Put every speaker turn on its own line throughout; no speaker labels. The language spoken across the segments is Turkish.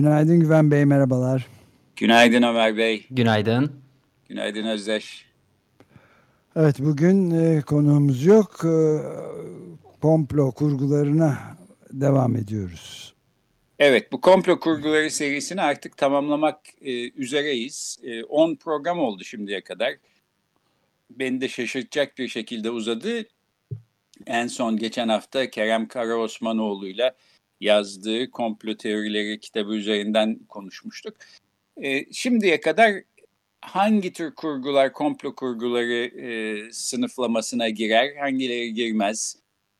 Günaydın Güven Bey, merhabalar.
Günaydın Ömer Bey.
Günaydın.
Günaydın Özdeş.
Evet, bugün e, konuğumuz yok. E, komplo kurgularına devam ediyoruz.
Evet, bu komplo kurguları serisini artık tamamlamak e, üzereyiz. 10 e, program oldu şimdiye kadar beni de şaşırtacak bir şekilde uzadı. En son geçen hafta Kerem Karaosmanoğlu'yla yazdığı komplo teorileri kitabı üzerinden konuşmuştuk. E, şimdiye kadar hangi tür kurgular, komplo kurguları e, sınıflamasına girer, hangileri girmez?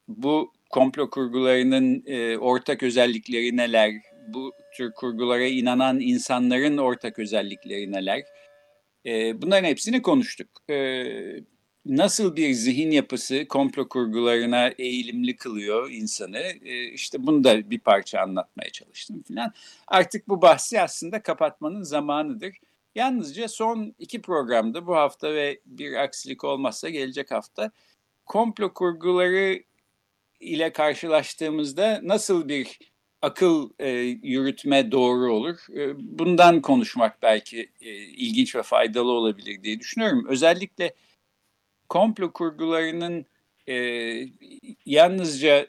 Bu komplo kurgularının e, ortak özellikleri neler? Bu tür kurgulara inanan insanların ortak özellikleri neler? E, bunların hepsini konuştuk. E, nasıl bir zihin yapısı komplo kurgularına eğilimli kılıyor insanı? E, işte bunu da bir parça anlatmaya çalıştım falan. Artık bu bahsi aslında kapatmanın zamanıdır. Yalnızca son iki programda bu hafta ve bir aksilik olmazsa gelecek hafta komplo kurguları ile karşılaştığımızda nasıl bir akıl e, yürütme doğru olur. E, bundan konuşmak belki e, ilginç ve faydalı olabilir diye düşünüyorum. Özellikle komplo kurgularının e, yalnızca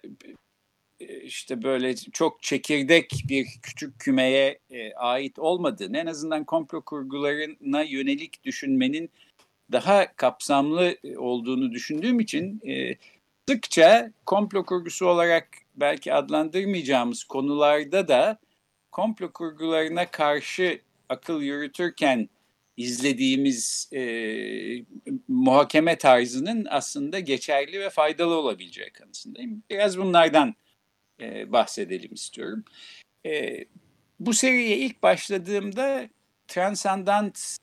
e, işte böyle çok çekirdek bir küçük kümeye e, ait olmadığını, en azından komplo kurgularına yönelik düşünmenin daha kapsamlı e, olduğunu düşündüğüm için e, sıkça komplo kurgusu olarak belki adlandırmayacağımız konularda da komplo kurgularına karşı akıl yürütürken izlediğimiz e, muhakeme tarzının aslında geçerli ve faydalı olabileceği kanısındayım. Biraz bunlardan e, bahsedelim istiyorum. E, bu seriye ilk başladığımda transandant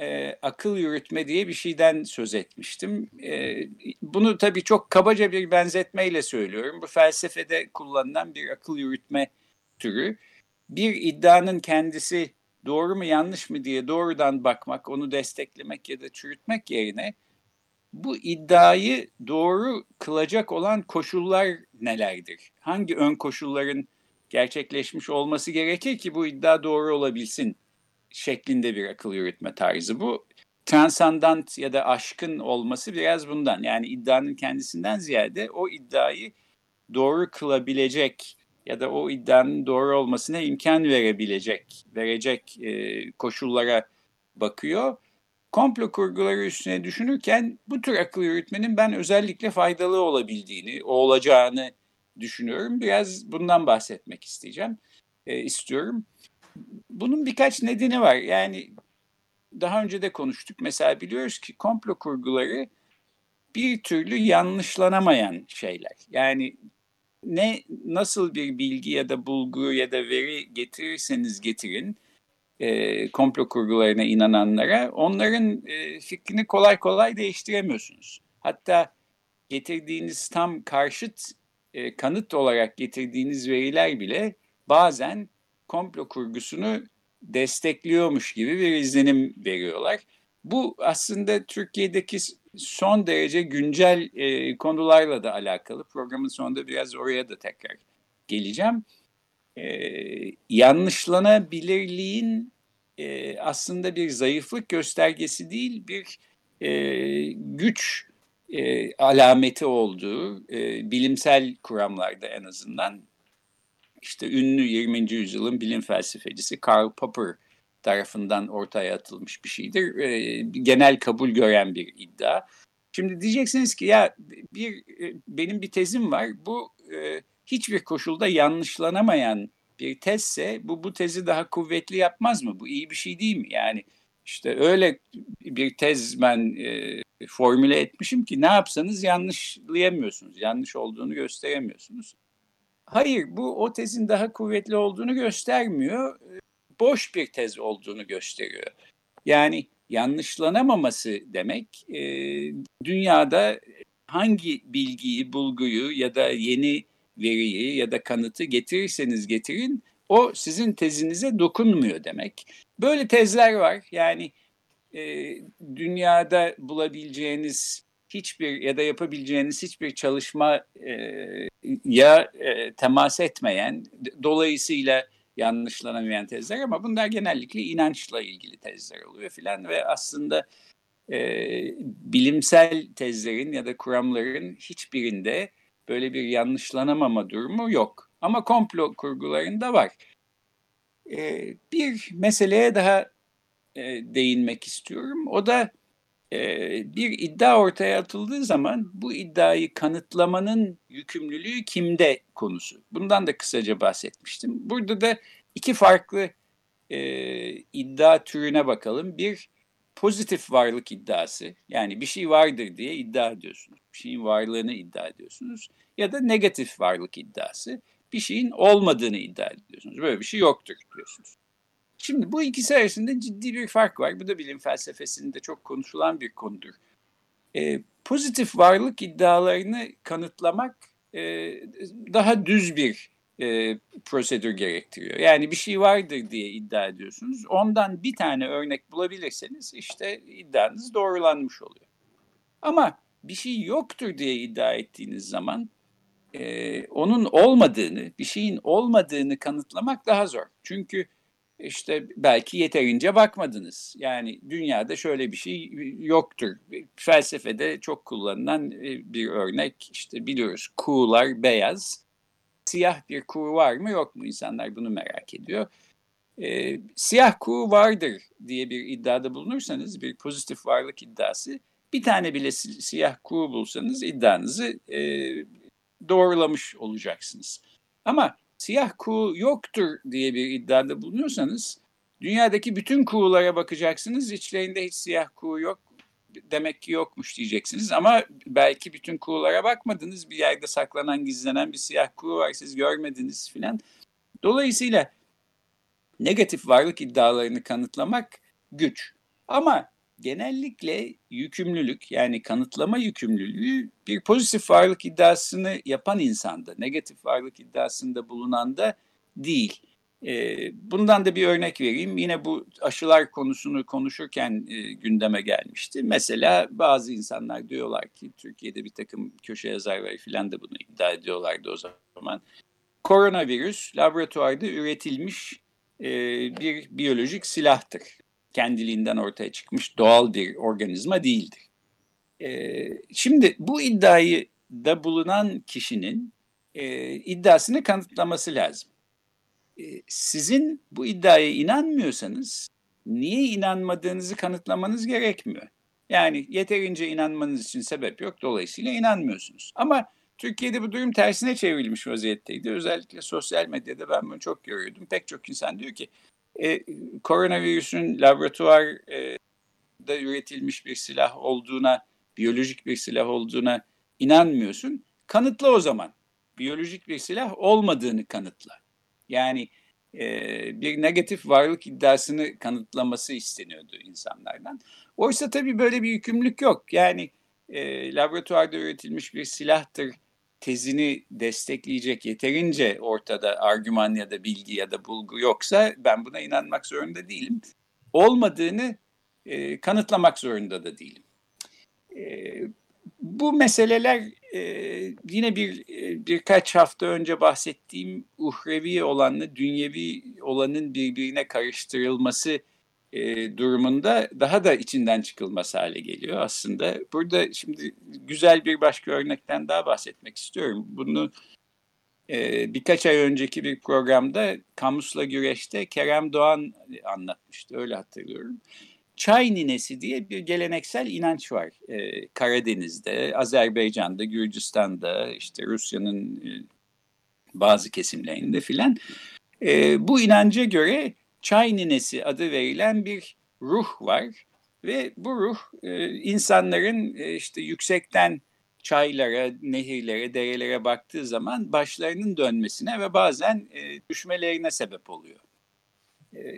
e, akıl yürütme diye bir şeyden söz etmiştim. E, bunu tabii çok kabaca bir benzetmeyle söylüyorum. Bu felsefede kullanılan bir akıl yürütme türü. Bir iddianın kendisi doğru mu yanlış mı diye doğrudan bakmak, onu desteklemek ya da çürütmek yerine bu iddiayı doğru kılacak olan koşullar nelerdir? Hangi ön koşulların gerçekleşmiş olması gerekir ki bu iddia doğru olabilsin şeklinde bir akıl yürütme tarzı bu. Transandant ya da aşkın olması biraz bundan. Yani iddianın kendisinden ziyade o iddiayı doğru kılabilecek ya da o iddianın doğru olmasına imkan verebilecek, verecek e, koşullara bakıyor. Komplo kurguları üstüne düşünürken bu tür akıl yürütmenin ben özellikle faydalı olabildiğini, olacağını düşünüyorum. Biraz bundan bahsetmek isteyeceğim, e, istiyorum. Bunun birkaç nedeni var. Yani daha önce de konuştuk. Mesela biliyoruz ki komplo kurguları bir türlü yanlışlanamayan şeyler. Yani ne nasıl bir bilgi ya da bulgu ya da veri getirirseniz getirin e, komplo kurgularına inananlara onların e, fikrini kolay kolay değiştiremiyorsunuz. Hatta getirdiğiniz tam karşıt e, kanıt olarak getirdiğiniz veriler bile bazen komplo kurgusunu destekliyormuş gibi bir izlenim veriyorlar. Bu aslında Türkiye'deki son derece güncel e, konularla da alakalı. Programın sonunda biraz oraya da tekrar geleceğim. E, yanlışlanabilirliğin e, aslında bir zayıflık göstergesi değil, bir e, güç e, alameti olduğu e, bilimsel kuramlarda en azından işte ünlü 20. yüzyılın bilim felsefecisi Karl Popper tarafından ortaya atılmış bir şeydir. E, genel kabul gören bir iddia. Şimdi diyeceksiniz ki ya bir e, benim bir tezim var. Bu e, hiçbir koşulda yanlışlanamayan bir tezse bu bu tezi daha kuvvetli yapmaz mı? Bu iyi bir şey değil mi? Yani işte öyle bir tez ben e, formüle etmişim ki ne yapsanız yanlışlayamıyorsunuz. Yanlış olduğunu gösteremiyorsunuz. hayır bu o tezin daha kuvvetli olduğunu göstermiyor. Boş bir tez olduğunu gösteriyor. Yani yanlışlanamaması demek e, dünyada hangi bilgiyi, bulguyu ya da yeni veriyi ya da kanıtı getirirseniz getirin o sizin tezinize dokunmuyor demek. Böyle tezler var. Yani e, dünyada bulabileceğiniz hiçbir ya da yapabileceğiniz hiçbir çalışma e, ya e, temas etmeyen, dolayısıyla yanlışlanamayan tezler ama bunlar genellikle inançla ilgili tezler oluyor filan ve aslında e, bilimsel tezlerin ya da kuramların hiçbirinde böyle bir yanlışlanamama durumu yok. Ama komplo kurgularında var. E, bir meseleye daha e, değinmek istiyorum. O da bir iddia ortaya atıldığı zaman bu iddiayı kanıtlamanın yükümlülüğü kimde konusu. Bundan da kısaca bahsetmiştim. Burada da iki farklı e, iddia türüne bakalım. Bir pozitif varlık iddiası yani bir şey vardır diye iddia ediyorsunuz. Bir şeyin varlığını iddia ediyorsunuz. Ya da negatif varlık iddiası bir şeyin olmadığını iddia ediyorsunuz. Böyle bir şey yoktur diyorsunuz. Şimdi bu ikisi arasında ciddi bir fark var. Bu da bilim felsefesinde çok konuşulan bir konudur. E, pozitif varlık iddialarını kanıtlamak e, daha düz bir e, prosedür gerektiriyor. Yani bir şey vardır diye iddia ediyorsunuz. Ondan bir tane örnek bulabilirseniz işte iddianız doğrulanmış oluyor. Ama bir şey yoktur diye iddia ettiğiniz zaman e, onun olmadığını, bir şeyin olmadığını kanıtlamak daha zor. Çünkü işte belki yeterince bakmadınız. Yani dünyada şöyle bir şey yoktur. Felsefede çok kullanılan e, bir örnek işte biliyoruz kuğular beyaz. Siyah bir kuğu var mı yok mu insanlar bunu merak ediyor. Ee, siyah kuğu vardır diye bir iddiada bulunursanız bir pozitif varlık iddiası bir tane bile siyah kuğu bulsanız iddianızı e, doğrulamış olacaksınız. Ama siyah kuğu yoktur diye bir iddiada bulunuyorsanız dünyadaki bütün kuğulara bakacaksınız. İçlerinde hiç siyah kuğu yok. Demek ki yokmuş diyeceksiniz ama belki bütün kuğulara bakmadınız. Bir yerde saklanan, gizlenen bir siyah kuğu var. Siz görmediniz filan. Dolayısıyla negatif varlık iddialarını kanıtlamak güç. Ama genellikle yükümlülük yani kanıtlama yükümlülüğü bir pozitif varlık iddiasını yapan insanda, negatif varlık iddiasında bulunan da değil. Bundan da bir örnek vereyim. Yine bu aşılar konusunu konuşurken gündeme gelmişti. Mesela bazı insanlar diyorlar ki Türkiye'de bir takım köşe yazarları falan da bunu iddia ediyorlardı o zaman. Koronavirüs laboratuvarda üretilmiş bir biyolojik silahtır kendiliğinden ortaya çıkmış doğal bir organizma değildir. E, şimdi bu iddiayı da bulunan kişinin e, iddiasını kanıtlaması lazım. E, sizin bu iddiaya inanmıyorsanız niye inanmadığınızı kanıtlamanız gerekmiyor. Yani yeterince inanmanız için sebep yok. Dolayısıyla inanmıyorsunuz. Ama Türkiye'de bu durum tersine çevrilmiş vaziyetteydi. Özellikle sosyal medyada ben bunu çok görüyordum. Pek çok insan diyor ki e, koronavirüsün laboratuvarda üretilmiş bir silah olduğuna, biyolojik bir silah olduğuna inanmıyorsun. Kanıtla o zaman. Biyolojik bir silah olmadığını kanıtla. Yani e, bir negatif varlık iddiasını kanıtlaması isteniyordu insanlardan. Oysa tabii böyle bir yükümlülük yok. Yani e, laboratuvarda üretilmiş bir silahtır tezini destekleyecek yeterince ortada argüman ya da bilgi ya da bulgu yoksa ben buna inanmak zorunda değilim. Olmadığını e, kanıtlamak zorunda da değilim. E, bu meseleler e, yine bir e, birkaç hafta önce bahsettiğim uhrevi olanla dünyevi olanın birbirine karıştırılması e, durumunda daha da içinden çıkılmaz hale geliyor aslında. Burada şimdi güzel bir başka örnekten daha bahsetmek istiyorum. Bunu e, birkaç ay önceki bir programda Kamusla Güreş'te Kerem Doğan anlatmıştı, öyle hatırlıyorum. Çay ninesi diye bir geleneksel inanç var e, Karadeniz'de, Azerbaycan'da, Gürcistan'da, işte Rusya'nın e, bazı kesimlerinde filan. E, bu inanca göre çay ninesi adı verilen bir ruh var ve bu ruh e, insanların e, işte yüksekten çaylara, nehirlere, derelere baktığı zaman başlarının dönmesine ve bazen e, düşmelerine sebep oluyor.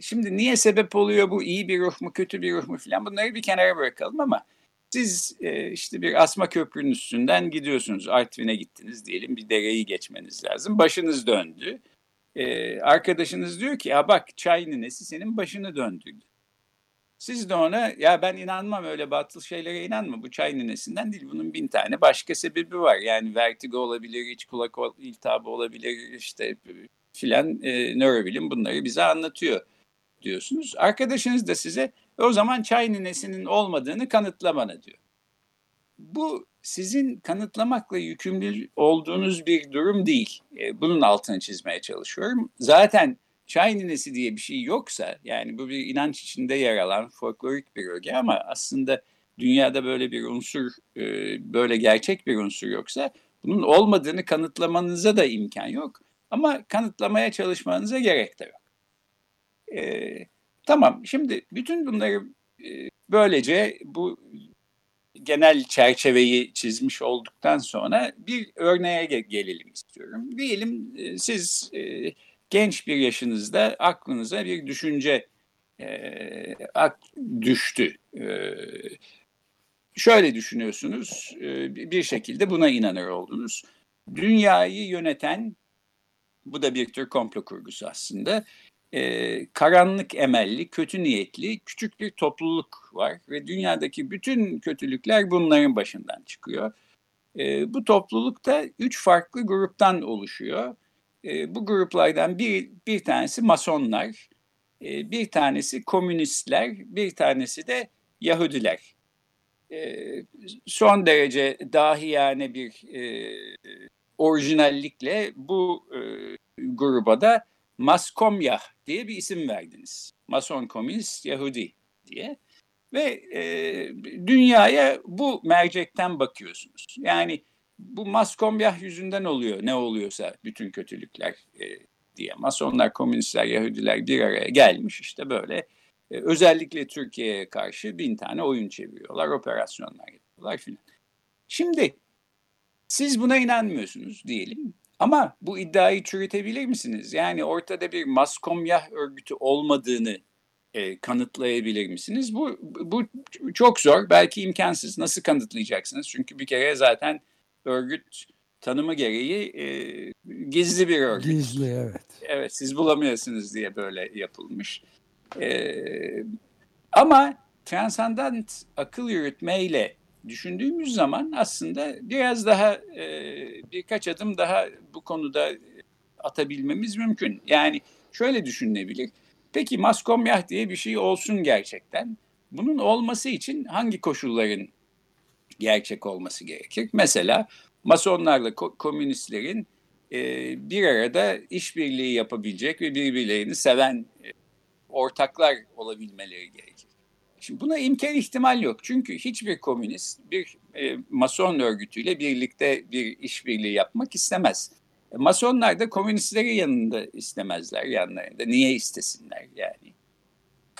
Şimdi niye sebep oluyor bu iyi bir ruh mu kötü bir ruh mu filan bunları bir kenara bırakalım ama siz işte bir asma köprünün üstünden gidiyorsunuz Artvin'e gittiniz diyelim bir dereyi geçmeniz lazım başınız döndü. E, arkadaşınız diyor ki ya bak çay ninesi senin başını döndürdü. Siz de ona ya ben inanmam öyle batıl şeylere inanma bu çay ninesinden değil bunun bin tane başka sebebi var. Yani vertigo olabilir, iç kulak iltihabı olabilir işte filan e, nörobilim bunları bize anlatıyor diyorsunuz. Arkadaşınız da size o zaman çay ninesinin olmadığını kanıtla bana diyor. Bu sizin kanıtlamakla yükümlü olduğunuz bir durum değil. E, bunun altını çizmeye çalışıyorum. Zaten çay ninesi diye bir şey yoksa yani bu bir inanç içinde yer alan folklorik bir öge ama aslında dünyada böyle bir unsur, e, böyle gerçek bir unsur yoksa bunun olmadığını kanıtlamanıza da imkan yok. Ama kanıtlamaya çalışmanıza gerek de yok. Ee, tamam şimdi bütün bunları e, böylece bu genel çerçeveyi çizmiş olduktan sonra bir örneğe gelelim istiyorum. Diyelim e, siz e, genç bir yaşınızda aklınıza bir düşünce e, düştü. Şöyle düşünüyorsunuz, bir şekilde buna inanır oldunuz. Dünyayı yöneten, bu da bir tür komplo kurgusu aslında, e, karanlık emelli, kötü niyetli küçük bir topluluk var ve dünyadaki bütün kötülükler bunların başından çıkıyor. E, bu topluluk da üç farklı gruptan oluşuyor. E, bu gruplardan bir, bir tanesi masonlar, e, bir tanesi komünistler, bir tanesi de Yahudiler. E, son derece dahiyane bir e, orijinallikle bu e, gruba da Maskomyah diye bir isim verdiniz. Mason, komünist, Yahudi diye. Ve e, dünyaya bu mercekten bakıyorsunuz. Yani bu Maskomyah yüzünden oluyor ne oluyorsa bütün kötülükler e, diye. Masonlar, komünistler, Yahudiler bir araya gelmiş işte böyle. E, özellikle Türkiye'ye karşı bin tane oyun çeviriyorlar, operasyonlar yapıyorlar filan. Şimdi siz buna inanmıyorsunuz diyelim. Ama bu iddiayı çürütebilir misiniz? Yani ortada bir maskomyah örgütü olmadığını e, kanıtlayabilir misiniz? Bu, bu çok zor, belki imkansız. Nasıl kanıtlayacaksınız? Çünkü bir kere zaten örgüt tanımı gereği e, gizli bir örgüt.
Gizli, evet.
Evet, siz bulamıyorsunuz diye böyle yapılmış. E, ama transandant akıl yürütmeyle düşündüğümüz zaman aslında biraz daha e, birkaç adım daha konuda atabilmemiz mümkün. Yani şöyle düşünülebilir. Peki maskomyah diye bir şey olsun gerçekten. Bunun olması için hangi koşulların gerçek olması gerekir? Mesela masonlarla ko- komünistlerin e, bir arada işbirliği yapabilecek ve birbirlerini seven e, ortaklar olabilmeleri gerekir. Şimdi buna imkan ihtimal yok. Çünkü hiçbir komünist bir e, mason örgütüyle birlikte bir işbirliği yapmak istemez. Masonlar da komünistleri yanında istemezler yanlarında. Niye istesinler yani?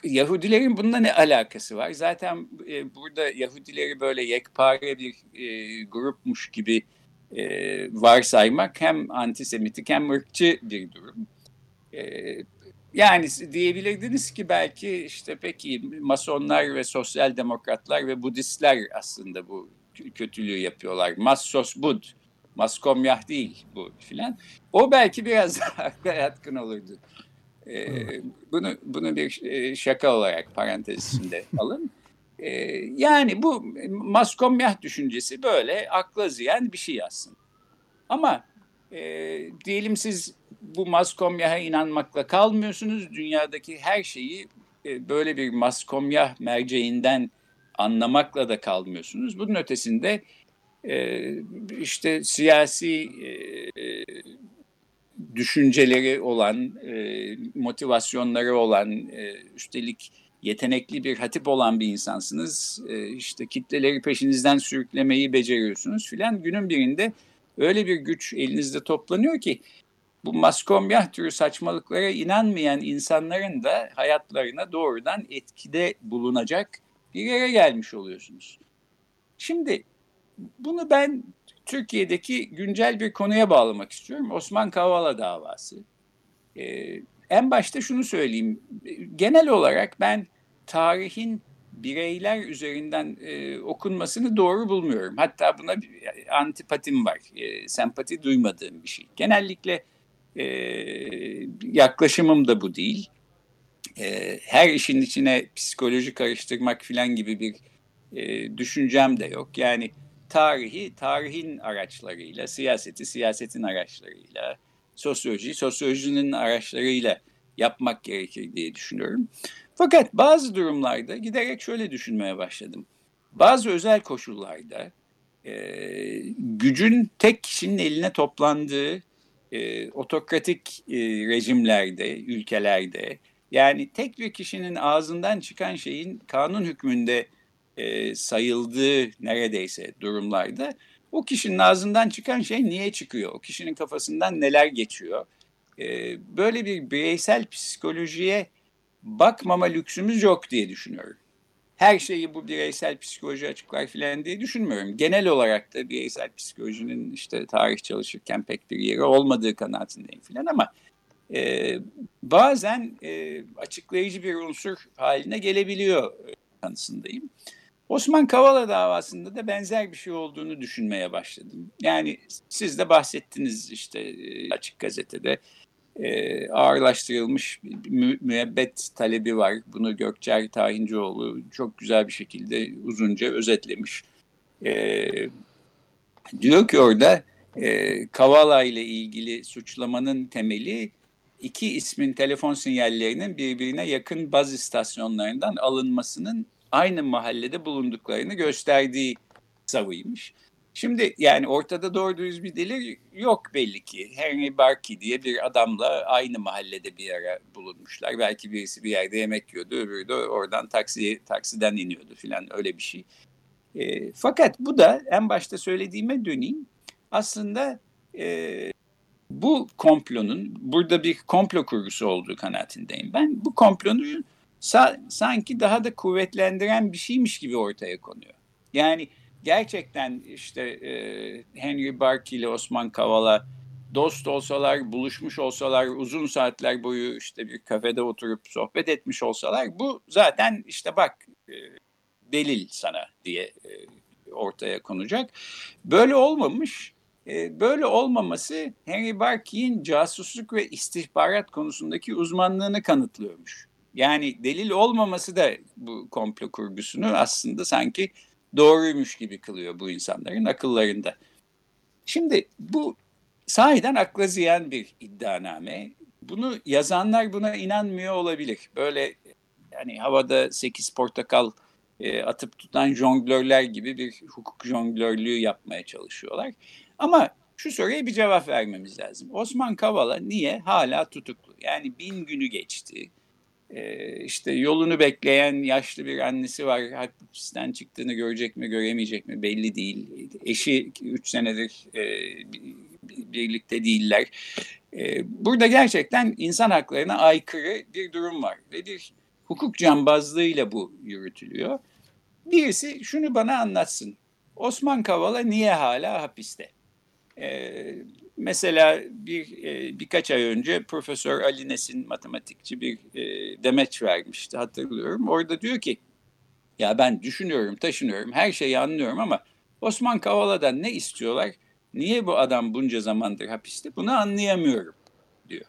Yahudilerin bununla ne alakası var? Zaten e, burada Yahudileri böyle yekpare bir e, grupmuş gibi e, varsaymak hem antisemitik hem ırkçı bir durum. E, yani diyebilirdiniz ki belki işte peki masonlar ve sosyal demokratlar ve budistler aslında bu kötülüğü yapıyorlar. Massos bud, maskomyah değil bu filan. O belki biraz daha yatkın olurdu. Ee, bunu bunu bir e, şaka olarak parantez içinde alın. Ee, yani bu maskomyah düşüncesi böyle akla ziyan bir şey aslında. Ama e, diyelim siz bu maskomyaha inanmakla kalmıyorsunuz. Dünyadaki her şeyi e, böyle bir maskomyah merceğinden anlamakla da kalmıyorsunuz. Bunun ötesinde e, işte siyasi e, düşünceleri olan, e, motivasyonları olan, e, üstelik yetenekli bir hatip olan bir insansınız. E, işte kitleleri peşinizden sürüklemeyi beceriyorsunuz filan. Günün birinde öyle bir güç elinizde toplanıyor ki bu maskomyah türü saçmalıklara inanmayan insanların da hayatlarına doğrudan etkide bulunacak bir yere gelmiş oluyorsunuz. Şimdi bunu ben Türkiye'deki güncel bir konuya bağlamak istiyorum. Osman Kavala davası. Ee, en başta şunu söyleyeyim. Genel olarak ben tarihin bireyler üzerinden e, okunmasını doğru bulmuyorum. Hatta buna bir antipatim var. E, sempati duymadığım bir şey. Genellikle e, yaklaşımım da bu değil. E, her işin içine psikoloji karıştırmak filan gibi bir e, düşüncem de yok. Yani tarihi tarihin araçlarıyla, siyaseti siyasetin araçlarıyla, sosyoloji sosyolojinin araçlarıyla yapmak gerekir diye düşünüyorum. Fakat bazı durumlarda giderek şöyle düşünmeye başladım. Bazı özel koşullarda e, gücün tek kişinin eline toplandığı e, otokratik e, rejimlerde, ülkelerde yani tek bir kişinin ağzından çıkan şeyin kanun hükmünde e, sayıldığı neredeyse durumlarda o kişinin ağzından çıkan şey niye çıkıyor? O kişinin kafasından neler geçiyor? E, böyle bir bireysel psikolojiye bakmama lüksümüz yok diye düşünüyorum. Her şeyi bu bireysel psikoloji açıklar filan diye düşünmüyorum. Genel olarak da bireysel psikolojinin işte tarih çalışırken pek bir yeri olmadığı kanaatindeyim filan ama e, bazen e, açıklayıcı bir unsur haline gelebiliyor kanısındayım. Osman Kavala davasında da benzer bir şey olduğunu düşünmeye başladım. Yani siz de bahsettiniz işte e, açık gazetede e, ağırlaştırılmış mü, müebbet talebi var. Bunu Gökçer Tahincioğlu çok güzel bir şekilde uzunca özetlemiş. E, diyor ki orada e, Kavala ile ilgili suçlamanın temeli iki ismin telefon sinyallerinin birbirine yakın baz istasyonlarından alınmasının aynı mahallede bulunduklarını gösterdiği savıymış. Şimdi yani ortada doğru düz bir delil yok belli ki. Henry Barkey diye bir adamla aynı mahallede bir ara bulunmuşlar. Belki birisi bir yerde yemek yiyordu, öbürü de oradan taksiye, taksiden iniyordu filan öyle bir şey. E, fakat bu da en başta söylediğime döneyim. Aslında e, bu komplonun burada bir komplo kurgusu olduğu kanaatindeyim. Ben bu komplonun sa- sanki daha da kuvvetlendiren bir şeymiş gibi ortaya konuyor. Yani gerçekten işte e, Henry Barkey ile Osman Kavala dost olsalar, buluşmuş olsalar, uzun saatler boyu işte bir kafede oturup sohbet etmiş olsalar bu zaten işte bak e, delil sana diye e, ortaya konacak. Böyle olmamış. E, böyle olmaması Henry Barkey'in casusluk ve istihbarat konusundaki uzmanlığını kanıtlıyormuş. Yani delil olmaması da bu komplo kurgusunu aslında sanki doğruymuş gibi kılıyor bu insanların akıllarında. Şimdi bu sahiden akla ziyan bir iddianame. Bunu yazanlar buna inanmıyor olabilir. Böyle yani havada sekiz portakal e, atıp tutan jonglörler gibi bir hukuk jonglörlüğü yapmaya çalışıyorlar. Ama şu soruya bir cevap vermemiz lazım. Osman Kavala niye hala tutuklu? Yani bin günü geçti. Ee, işte yolunu bekleyen yaşlı bir annesi var. Hapisten çıktığını görecek mi göremeyecek mi belli değil. Eşi 3 senedir e, birlikte değiller. E, burada gerçekten insan haklarına aykırı bir durum var. Ve bir hukuk cambazlığıyla bu yürütülüyor. Birisi şunu bana anlatsın. Osman Kavala niye hala hapiste? Mesela bir e, birkaç ay önce Profesör Ali Nesin matematikçi bir e, demeç vermişti hatırlıyorum. Orada diyor ki ya ben düşünüyorum, taşınıyorum, her şeyi anlıyorum ama Osman Kavala'dan ne istiyorlar? Niye bu adam bunca zamandır hapiste? Bunu anlayamıyorum diyor.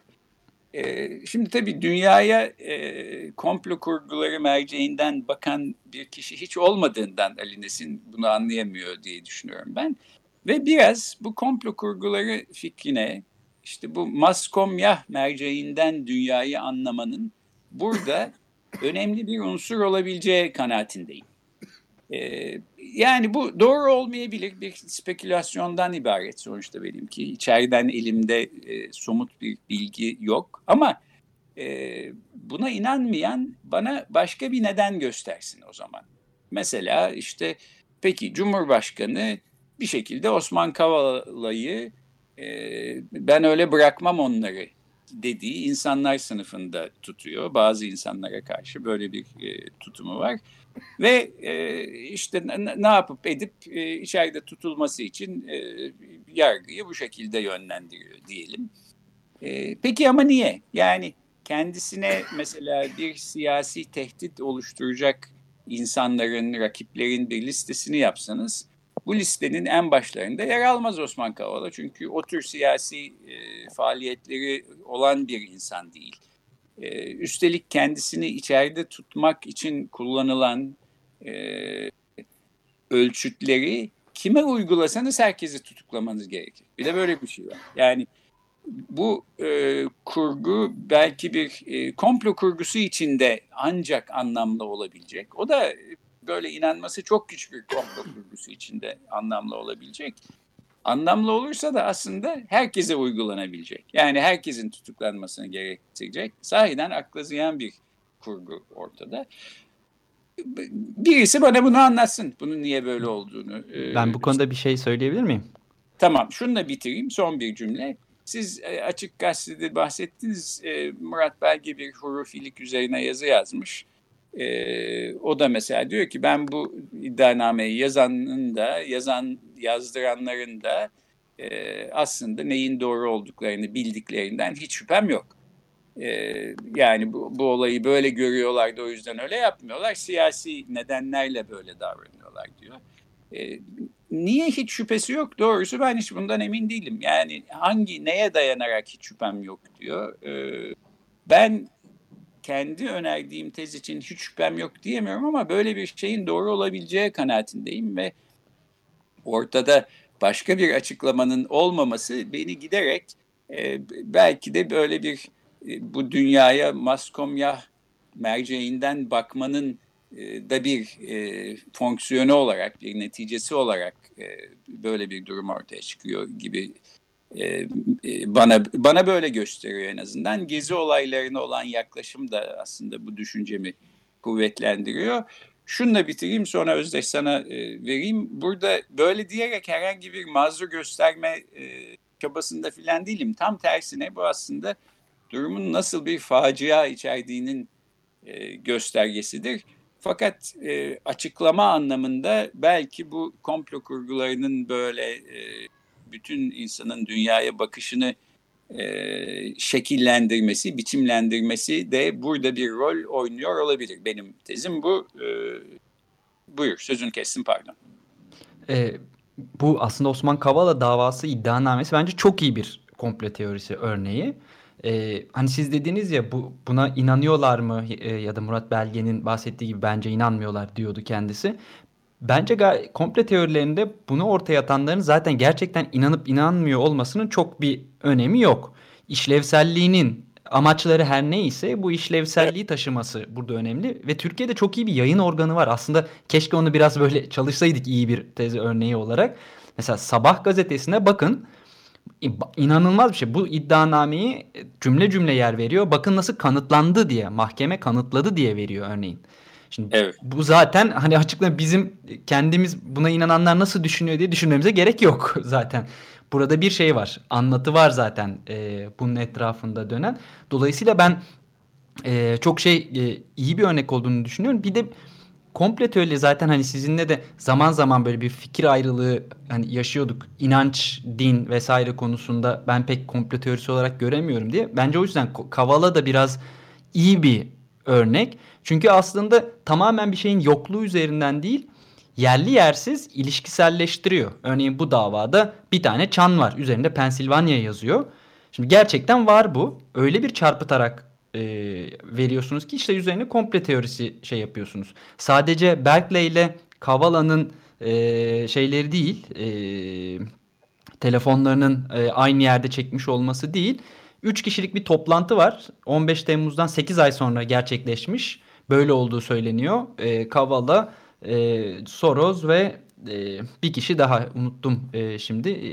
E, şimdi tabii dünyaya e, komplo kurguları merceğinden bakan bir kişi hiç olmadığından Ali Nesin bunu anlayamıyor diye düşünüyorum ben. Ve biraz bu komplo kurguları fikrine işte bu maskomyah merceğinden dünyayı anlamanın burada önemli bir unsur olabileceği kanaatindeyim. Ee, yani bu doğru olmayabilir bir spekülasyondan ibaret sonuçta benimki. İçeriden elimde e, somut bir bilgi yok ama e, buna inanmayan bana başka bir neden göstersin o zaman. Mesela işte peki Cumhurbaşkanı bir şekilde Osman Kavala'yı e, ben öyle bırakmam onları dediği insanlar sınıfında tutuyor. Bazı insanlara karşı böyle bir e, tutumu var. Ve e, işte ne, ne yapıp edip e, içeride tutulması için e, yargıyı bu şekilde yönlendiriyor diyelim. E, peki ama niye? Yani kendisine mesela bir siyasi tehdit oluşturacak insanların, rakiplerin bir listesini yapsanız bu listenin en başlarında yer almaz Osman Kavala. Çünkü o tür siyasi e, faaliyetleri olan bir insan değil. E, üstelik kendisini içeride tutmak için kullanılan e, ölçütleri kime uygulasanız herkesi tutuklamanız gerekir. Bir de böyle bir şey var. Yani bu e, kurgu belki bir e, komplo kurgusu içinde ancak anlamlı olabilecek. O da böyle inanması çok güç bir komplo kurgusu içinde anlamlı olabilecek. Anlamlı olursa da aslında herkese uygulanabilecek. Yani herkesin tutuklanmasını gerektirecek. Sahiden akla ziyan bir kurgu ortada. Birisi bana bunu anlatsın. Bunun niye böyle olduğunu.
E, ben bu konuda bir şey söyleyebilir miyim?
Tamam şunu bitireyim. Son bir cümle. Siz e, açık gazetede bahsettiniz. E, Murat Belge bir hurufilik üzerine yazı yazmış. E, o da mesela diyor ki ben bu iddianameyi yazanın da yazan yazdıranların da aslında neyin doğru olduklarını bildiklerinden hiç şüphem yok. yani bu, bu olayı böyle görüyorlar da o yüzden öyle yapmıyorlar. Siyasi nedenlerle böyle davranıyorlar diyor. Niye hiç şüphesi yok? Doğrusu ben hiç bundan emin değilim. Yani hangi neye dayanarak hiç şüphem yok diyor. Ee, ben kendi önerdiğim tez için hiç şüphem yok diyemiyorum ama böyle bir şeyin doğru olabileceği kanaatindeyim ve ortada başka bir açıklamanın olmaması beni giderek e, belki de böyle bir e, bu dünyaya maskomya merceğinden bakmanın e, da bir e, fonksiyonu olarak, bir neticesi olarak e, böyle bir durum ortaya çıkıyor gibi e, e, bana bana böyle gösteriyor en azından. Gezi olaylarına olan yaklaşım da aslında bu düşüncemi kuvvetlendiriyor. Şununla bitireyim sonra Özdeş sana e, vereyim. Burada böyle diyerek herhangi bir mazur gösterme çabasında filan değilim. Tam tersine bu aslında durumun nasıl bir facia içerdiğinin göstergesidir. Fakat açıklama anlamında belki bu komplo kurgularının böyle bütün insanın dünyaya bakışını e, şekillendirmesi, biçimlendirmesi de burada bir rol oynuyor olabilir. Benim tezim bu. E, buyur, sözünü kestim pardon.
E, bu aslında Osman Kavala davası iddianamesi bence çok iyi bir komplo teorisi örneği. Ee, hani siz dediniz ya bu buna inanıyorlar mı e, ya da Murat Belge'nin bahsettiği gibi bence inanmıyorlar diyordu kendisi. Bence komple teorilerinde bunu ortaya atanların zaten gerçekten inanıp inanmıyor olmasının çok bir önemi yok. İşlevselliğinin amaçları her neyse bu işlevselliği taşıması burada önemli ve Türkiye'de çok iyi bir yayın organı var. Aslında keşke onu biraz böyle çalışsaydık iyi bir tezi örneği olarak. Mesela Sabah gazetesine bakın inanılmaz bir şey. Bu iddianameyi cümle cümle yer veriyor. Bakın nasıl kanıtlandı diye, mahkeme kanıtladı diye veriyor örneğin. Şimdi evet. bu zaten hani açıkla bizim kendimiz buna inananlar nasıl düşünüyor diye düşünmemize gerek yok zaten. Burada bir şey var. Anlatı var zaten e, bunun etrafında dönen. Dolayısıyla ben e, çok şey e, iyi bir örnek olduğunu düşünüyorum. Bir de komple teori zaten hani sizinle de zaman zaman böyle bir fikir ayrılığı hani yaşıyorduk. İnanç, din vesaire konusunda ben pek komple teorisi olarak göremiyorum diye. Bence o yüzden Kavala da biraz iyi bir örnek. Çünkü aslında tamamen bir şeyin yokluğu üzerinden değil, yerli yersiz ilişkiselleştiriyor. Örneğin bu davada bir tane çan var. Üzerinde Pensilvanya yazıyor. Şimdi gerçekten var bu. Öyle bir çarpıtarak e, veriyorsunuz ki işte üzerine komple teorisi şey yapıyorsunuz. Sadece Berkeley ile Kavala'nın e, şeyleri değil, e, telefonlarının e, aynı yerde çekmiş olması değil. 3 kişilik bir toplantı var. 15 Temmuz'dan 8 ay sonra gerçekleşmiş. Böyle olduğu söyleniyor. E, Kavala, e, Soros ve e, bir kişi daha unuttum e, şimdi. E,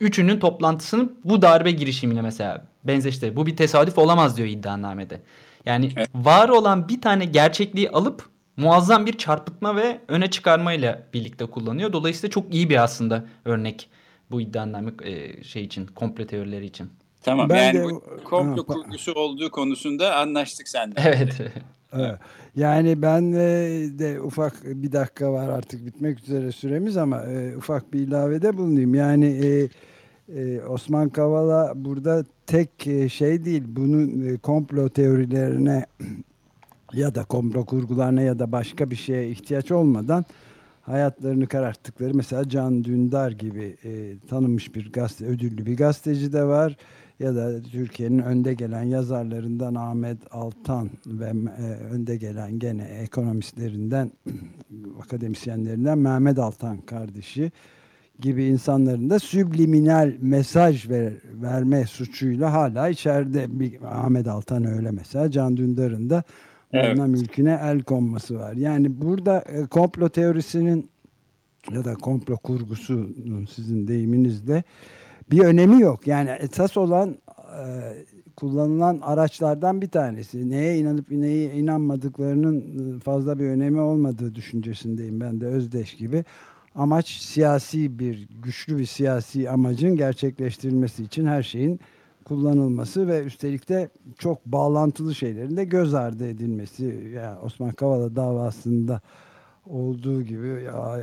üçünün toplantısının bu darbe girişimine mesela benzeşti. Bu bir tesadüf olamaz diyor iddianamede. Yani evet. var olan bir tane gerçekliği alıp muazzam bir çarpıtma ve öne çıkarmayla birlikte kullanıyor. Dolayısıyla çok iyi bir aslında örnek bu iddianame e, şey için, komple teorileri için.
Tamam ben yani de, bu komplo kurgusu olduğu konusunda anlaştık senden.
Evet.
Evet. Yani ben de ufak bir dakika var artık bitmek üzere süremiz ama e, ufak bir ilavede bulunayım. Yani e, e, Osman Kavala burada tek e, şey değil. Bunun e, komplo teorilerine ya da komplo kurgularına ya da başka bir şeye ihtiyaç olmadan hayatlarını kararttıkları mesela Can Dündar gibi e, tanınmış bir gazete, ödüllü bir gazeteci de var. Ya da Türkiye'nin önde gelen yazarlarından Ahmet Altan ve e, önde gelen gene ekonomistlerinden akademisyenlerinden Mehmet Altan kardeşi gibi insanların da subliminal mesaj ver, verme suçuyla hala içeride. Bir Ahmet Altan öyle mesela. Can Dündar'ın da evet. mülküne el konması var. Yani burada e, komplo teorisinin ya da komplo kurgusunun sizin deyiminizle bir önemi yok. Yani esas olan e, kullanılan araçlardan bir tanesi. Neye inanıp neye inanmadıklarının e, fazla bir önemi olmadığı düşüncesindeyim ben de Özdeş gibi. Amaç siyasi bir, güçlü bir siyasi amacın gerçekleştirilmesi için her şeyin kullanılması ve üstelik de çok bağlantılı şeylerin de göz ardı edilmesi. Yani Osman Kavala davasında olduğu gibi ya,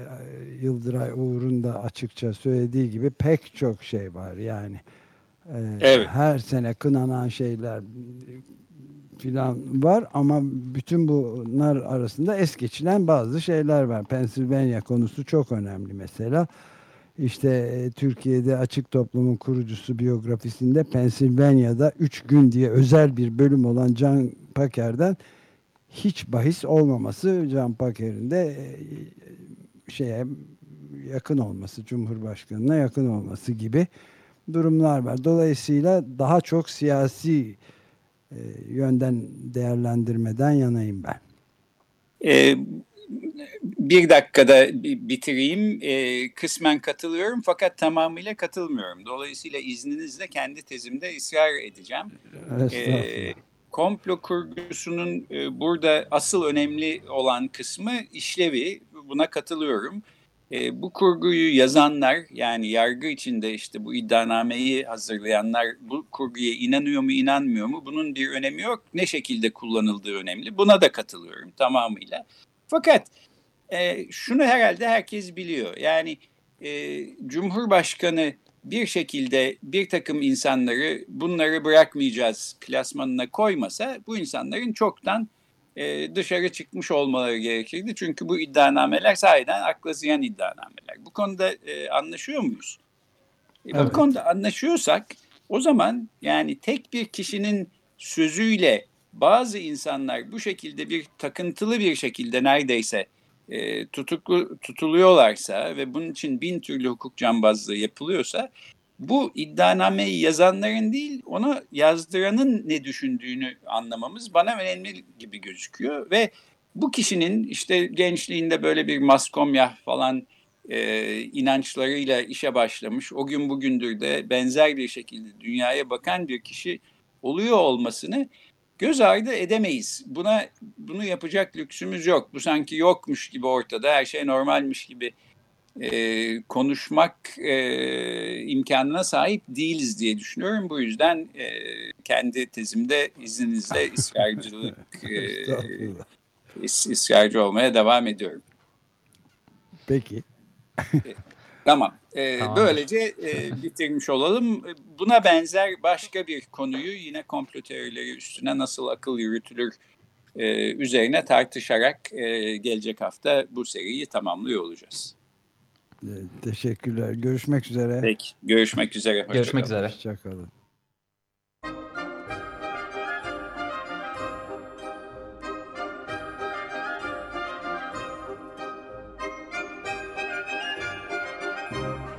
Yıldıray Uğur'un da açıkça söylediği gibi pek çok şey var yani. Ee, evet. Her sene kınanan şeyler filan var ama bütün bunlar arasında es geçilen bazı şeyler var. Pennsylvania konusu çok önemli mesela. İşte e, Türkiye'de Açık Toplum'un kurucusu biyografisinde Pennsylvania'da 3 gün diye özel bir bölüm olan Can Paker'den hiç bahis olmaması Can Paker'in de e, şeye yakın olması, Cumhurbaşkanı'na yakın olması gibi durumlar var. Dolayısıyla daha çok siyasi e, yönden değerlendirmeden yanayım ben.
E, bir dakikada bitireyim. E, kısmen katılıyorum fakat tamamıyla katılmıyorum. Dolayısıyla izninizle kendi tezimde ısrar edeceğim. E, komplo kurgusunun e, burada asıl önemli olan kısmı işlevi. Buna katılıyorum. E, bu kurguyu yazanlar yani yargı içinde işte bu iddianameyi hazırlayanlar bu kurguya inanıyor mu inanmıyor mu bunun bir önemi yok. Ne şekilde kullanıldığı önemli. Buna da katılıyorum tamamıyla. Fakat e, şunu herhalde herkes biliyor. Yani e, Cumhurbaşkanı bir şekilde bir takım insanları bunları bırakmayacağız plasmanına koymasa bu insanların çoktan e, dışarı çıkmış olmaları gerekirdi. Çünkü bu iddianameler sahiden akla ziyan iddianameler. Bu konuda e, anlaşıyor muyuz? E, evet. Bu konuda anlaşıyorsak o zaman yani tek bir kişinin sözüyle bazı insanlar bu şekilde bir takıntılı bir şekilde neredeyse e, tutuklu tutuluyorlarsa ve bunun için bin türlü hukuk cambazlığı yapılıyorsa bu iddianameyi yazanların değil onu yazdıranın ne düşündüğünü anlamamız bana önemli gibi gözüküyor. Ve bu kişinin işte gençliğinde böyle bir maskomya falan e, inançlarıyla işe başlamış o gün bugündür de benzer bir şekilde dünyaya bakan bir kişi oluyor olmasını göz ardı edemeyiz. Buna bunu yapacak lüksümüz yok. Bu sanki yokmuş gibi ortada her şey normalmiş gibi e, konuşmak e, imkanına sahip değiliz diye düşünüyorum. Bu yüzden e, kendi tezimde izninizle ısrarcılık e, ısrarcı olmaya devam ediyorum.
Peki.
Tamam. E, tamam. Böylece e, bitirmiş olalım. Buna benzer başka bir konuyu yine komplo teorileri üstüne nasıl akıl yürütülür e, üzerine tartışarak e, gelecek hafta bu seriyi tamamlıyor olacağız.
Ee, teşekkürler. Görüşmek üzere.
Peki. Görüşmek üzere.
Hoşça Görüşmek kalın. üzere.
Hoşçakalın.